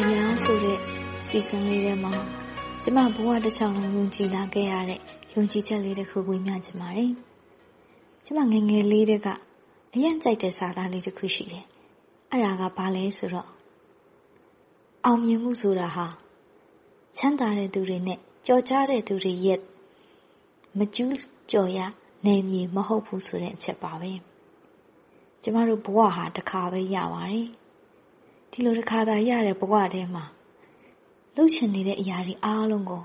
ရှင်များဆိုတဲ့စီစဉ်လေးထဲမှာကျမဘဝတစ်ချောင်းလုံးယုံကြည်လာခဲ့ရတဲ့ယုံကြည်ချက်လေးတစ်ခုဝေမျှချင်ပါတယ်။ကျမငယ်ငယ်လေးတည်းကအရင်ကြိုက်တဲ့စာသားလေးတစ်ခုရှိတယ်။အဲ့ဒါကဘာလဲဆိုတော့အောင်မြင်မှုဆိုတာဟာချမ်းသာတဲ့သူတွေနဲ့ကြော်ကြားတဲ့သူတွေရဲ့မကျူးကျော်ရနိုင်မည်မဟုတ်ဘူးဆိုတဲ့အချက်ပါပဲ။ကျမတို့ဘဝဟာတစ်ခါပဲရပါတယ်။ ဒီလိုတစ်ခါသာရတဲ့ဘဝထဲမှာလှုပ်ရှင်နေတဲ့အရာတွေအားလုံးကို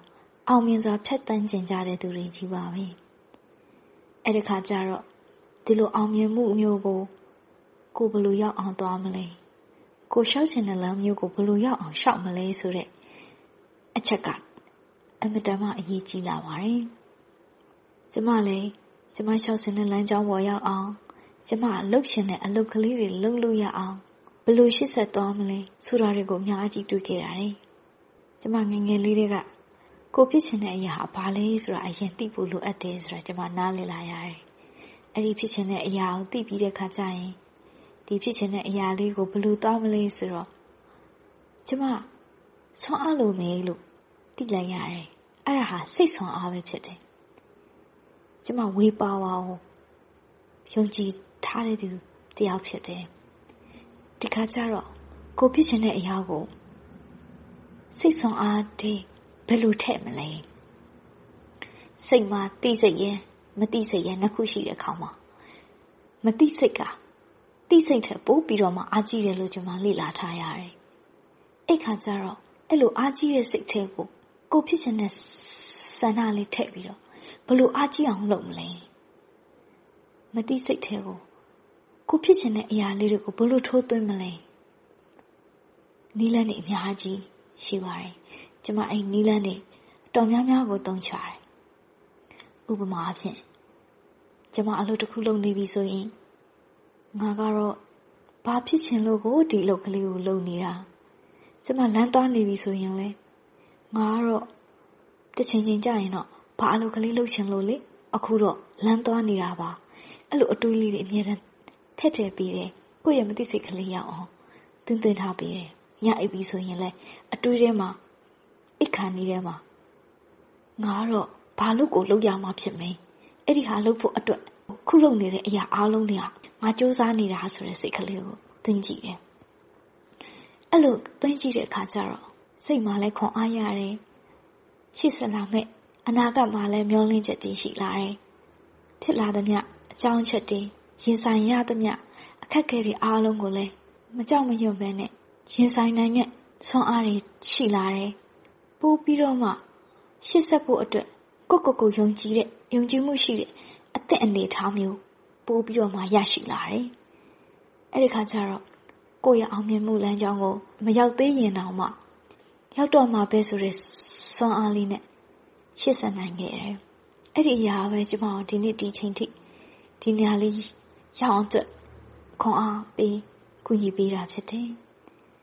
အောင်မြင်စွာဖြတ်တန်းကျင်ကြတဲ့သူတွေကြီးပါပဲ။အဲ့ဒီခါကျတော့ဒီလိုအောင်မြင်မှုမျိုးကိုကိုဘယ်လိုရောက်အောင်သွားမလဲ။ကိုရှောက်ချင်တဲ့လမ်းမျိုးကိုဘယ်လိုရောက်အောင်ရှောက်မလဲဆိုတဲ့အချက်ကအမတန်မှအရေးကြီးလာပါတယ်။ကျမလည်းကျမရှောက်ချင်တဲ့လမ်းကြောင်းပေါ်ရောက်အောင်ကျမလှုပ်ရှင်တဲ့အလုပ်ကလေးတွေလုပ်လို့ရအောင် ဘယ်လိုရှေ့ဆက်သွားမလဲဆိုတာတွေကိုအများကြီးတွေ့ခဲ့ရတယ်။ကျမငငယ်လေးတွေကကိုဖြစ်ချင်တဲ့အရာဟာဘာလဲဆိုတာအရင်သိဖို့လိုအပ်တယ်ဆိုတာကျမနားလည်လာရတယ်။အဲ့ဒီဖြစ်ချင်တဲ့အရာကိုသိပြီးတဲ့အခါကျရင်ဒီဖြစ်ချင်တဲ့အရာလေးကိုဘယ်လိုသွားမလဲဆိုတော့ကျမဆွမ်းအားလိုမယ်လို့သိလိုက်ရတယ်။အဲ့ဒါဟာစိတ်ဆွမ်းအားပဲဖြစ်တယ်။ကျမဝေပါဝါကိုယုံကြည်ထားတဲ့သူတယောက်ဖြစ်တယ်။ ဒီခါကျတော့ကိုဖြစ်ချင်တဲ့အရာကိုစိတ်ဆွမ်းအားတည်းဘယ်လိုထည့်မလဲစိတ်မှာတိစိတ်ရဲ့မတိစိတ်ရဲ့နှစ်ခုရှိတဲ့အခါမှာမတိစိတ်ကတိစိတ်ထက်ပိုပြီးတော့မှအားကြီးတယ်လို့ကျွန်မလေ့လာထားရတယ်အဲ့ခါကျတော့အဲ့လိုအားကြီးတဲ့စိတ်ထဲကိုကိုဖြစ်ချင်တဲ့ဆန္ဒလေးထည့်ပြီးတော့ဘယ်လိုအားကြီးအောင်လုပ်မလဲမတိစိတ်ထဲကို ကိုဖြစ်ချင်တဲ့အရာလေးတွေကိုဘယ်လိုထိုးသွင်းမလဲနီးလန်းနေအများကြီးရှိပါတယ်ကျမအဲ့နီးလန်းနေတော်များများကိုသုံးချတယ်ဥပမာအဖြစ်ကျမအလုပ်တစ်ခုလုပ်နေပြီဆိုရင်ငါကတော့ဘာဖြစ်ချင်လို့ကိုဒီအလုပ်ကလေးကိုလုပ်နေတာကျမလမ်းသွားနေပြီဆိုရင်လေငါကတော့တစ်ချိန်ချိန်ကြာရင်တော့ဘာအလုပ်ကလေးလုပ်ချင်လို့လေအခုတော့လမ်းသွားနေတာပါအဲ့လိုအတွေးလေးတွေအမြဲတမ်း ထက်ထည့်ပြီးတယ်ကိုယ့်ရဲ့မသိစိတ်ကလေးရအောင်သွင်းသွင်းထားပြီးတယ်ညအိပ်ပြီးဆိုရင်လည်းအတွေးထဲမှာအိတ်ခါနေထဲမှာငါကတော့ဘာလို့ကိုလုပ်ရမှာဖြစ်မလဲအဲ့ဒီဟာလုပ်ဖို့အတွက်ခုလုပ်နေတဲ့အရာအားလုံးတွေကငါစူးစမ်းနေတာဆိုတဲ့စိတ်ကလေးကိုသွင်းကြည့်တယ်အဲ့လိုသွင်းကြည့်တဲ့အခါကျတော့စိတ်မှလည်းခွန်အားရတယ်ရှေ့ဆက်လာမဲ့အနာဂတ်မှာလည်းမျောလင့်ချက်တည်ရှိလာတယ်ဖြစ်လာသမျှအကြောင်းချက်တွေ ရင်ဆိုင်ရသမျှအခက်အခဲတွေအားလုံးကိုလည်းမကြောက်မရွံ့ပဲနဲ့ရင်ဆိုင်နိုင်တဲ့ဆွမ်းအားတွေရှိလာတယ်။ပို့ပြီးတော့မှရှစ်ဆက်ဖို့အတွက်ကိုကိုကိုယုံကြည်တဲ့ယုံကြည်မှုရှိတဲ့အသက်အနေထားမျိုးပို့ပြီးတော့မှရရှိလာတယ်။အဲ့ဒီခါကျတော့ကိုယ့်ရဲ့အောင်မြင်မှုလမ်းကြောင်းကိုမရောက်သေးရင်တောင်မှရောက်တော့မှပဲဆိုတဲ့ဆွမ်းအားလေးနဲ့ရှစ်ဆက်နိုင်ခဲ့တယ်။အဲ့ဒီအရာပဲကျမတို့ဒီနေ့ဒီချိန်ထိဒီနေရာလေး ရောက်အောင်အတွက်ခွန်အားပေးကူညီပေးတာဖြစ်တယ်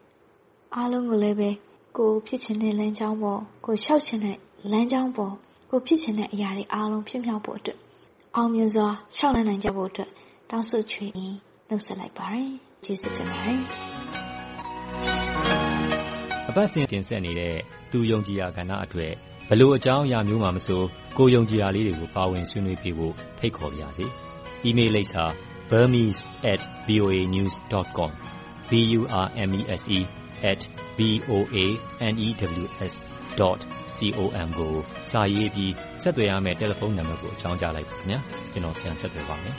။အားလုံးကိုလည်းပဲကိုဖြစ်ချင်တဲ့လမ်းကြောင်းပေါ်ကိုလျှောက်ချင်တဲ့လမ်းကြောင်းပေါ်ကိုဖြစ်ချင်တဲ့အရာတွေအားလုံးဖြစ်မြောက်ဖို့အတွက်အောင်မြင်စွာလျှောက်လန်းနိုင်ကြဖို့အတွက်တောင်းဆိုချွေရင်နှုတ်ဆက်လိုက်ပါတယ်။ကျေးဇူးတင်ပါတယ်။အပတ်စဉ်တင်ဆက်နေတဲ့သူယုံကြည်ရာကဏ္ဍအတွက်ဘလို့အကြောင်းအရာမျိုးမှမဆိုကိုယုံကြည်ရာလေးတွေကိုပါဝင်ဆွေးနွေးပြဖို့ဖိတ်ခေါ်ပါရစေ။ email လိပ်စာ burmese@voanews.com b u r m e s e @voanews.com ကိုစာရေးပြီးဆက်သွယ်ရမယ့်တယ်လီဖုန်းနံပါတ်ကိုအကြောင်းကြားလိုက်ပါခင်ဗျာကျွန်တော်ပြန်ဆက်သွယ်ပါမယ်